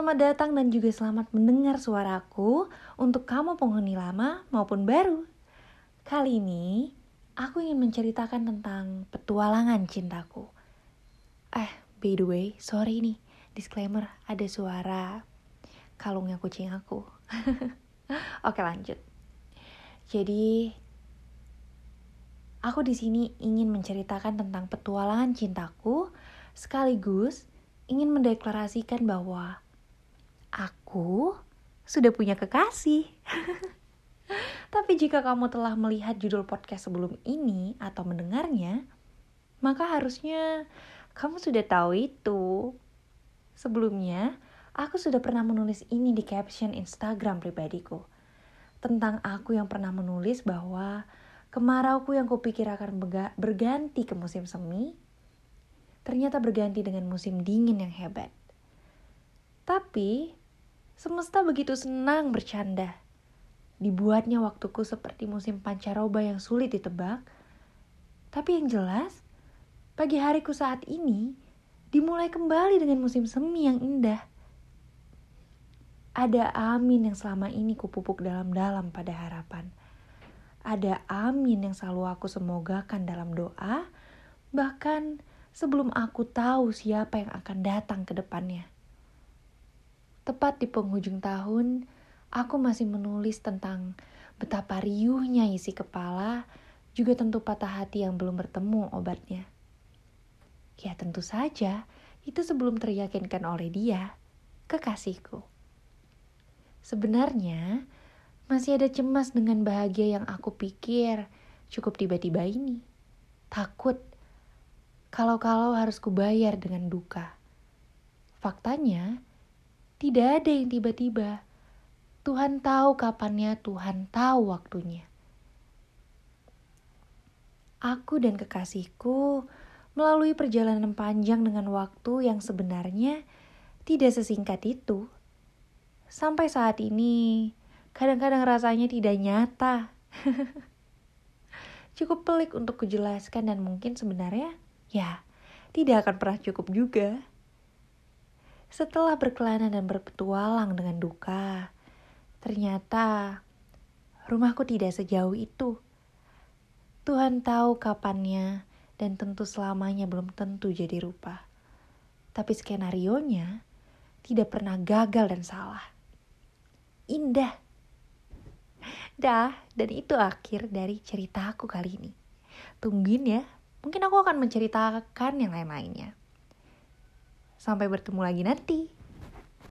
Selamat datang dan juga selamat mendengar suaraku untuk kamu penghuni lama maupun baru. Kali ini, aku ingin menceritakan tentang petualangan cintaku. Eh, by the way, sorry nih, disclaimer, ada suara kalungnya kucing aku. Oke, lanjut. Jadi, aku di sini ingin menceritakan tentang petualangan cintaku, sekaligus ingin mendeklarasikan bahwa aku sudah punya kekasih. Tapi jika kamu telah melihat judul podcast sebelum ini atau mendengarnya, maka harusnya kamu sudah tahu itu. Sebelumnya, aku sudah pernah menulis ini di caption Instagram pribadiku. Tentang aku yang pernah menulis bahwa kemarauku yang kupikir akan berganti ke musim semi, ternyata berganti dengan musim dingin yang hebat. Tapi, semesta begitu senang bercanda. Dibuatnya waktuku seperti musim pancaroba yang sulit ditebak. Tapi yang jelas, pagi hariku saat ini dimulai kembali dengan musim semi yang indah. Ada amin yang selama ini kupupuk dalam-dalam pada harapan. Ada amin yang selalu aku semogakan dalam doa, bahkan sebelum aku tahu siapa yang akan datang ke depannya. Tepat di penghujung tahun, aku masih menulis tentang betapa riuhnya isi kepala, juga tentu patah hati yang belum bertemu obatnya. Ya tentu saja, itu sebelum teryakinkan oleh dia, kekasihku. Sebenarnya, masih ada cemas dengan bahagia yang aku pikir cukup tiba-tiba ini. Takut, kalau-kalau harus kubayar dengan duka. Faktanya, tidak ada yang tiba-tiba. Tuhan tahu kapannya, Tuhan tahu waktunya. Aku dan kekasihku melalui perjalanan panjang dengan waktu yang sebenarnya tidak sesingkat itu. Sampai saat ini, kadang-kadang rasanya tidak nyata. Cukup pelik untuk kujelaskan dan mungkin sebenarnya ya tidak akan pernah cukup juga. Setelah berkelana dan berpetualang dengan duka, ternyata rumahku tidak sejauh itu. Tuhan tahu kapannya dan tentu selamanya belum tentu jadi rupa. Tapi skenario-nya tidak pernah gagal dan salah. Indah. Dah, dan itu akhir dari ceritaku kali ini. Tungguin ya, mungkin aku akan menceritakan yang lain-lainnya. Sampai bertemu lagi nanti.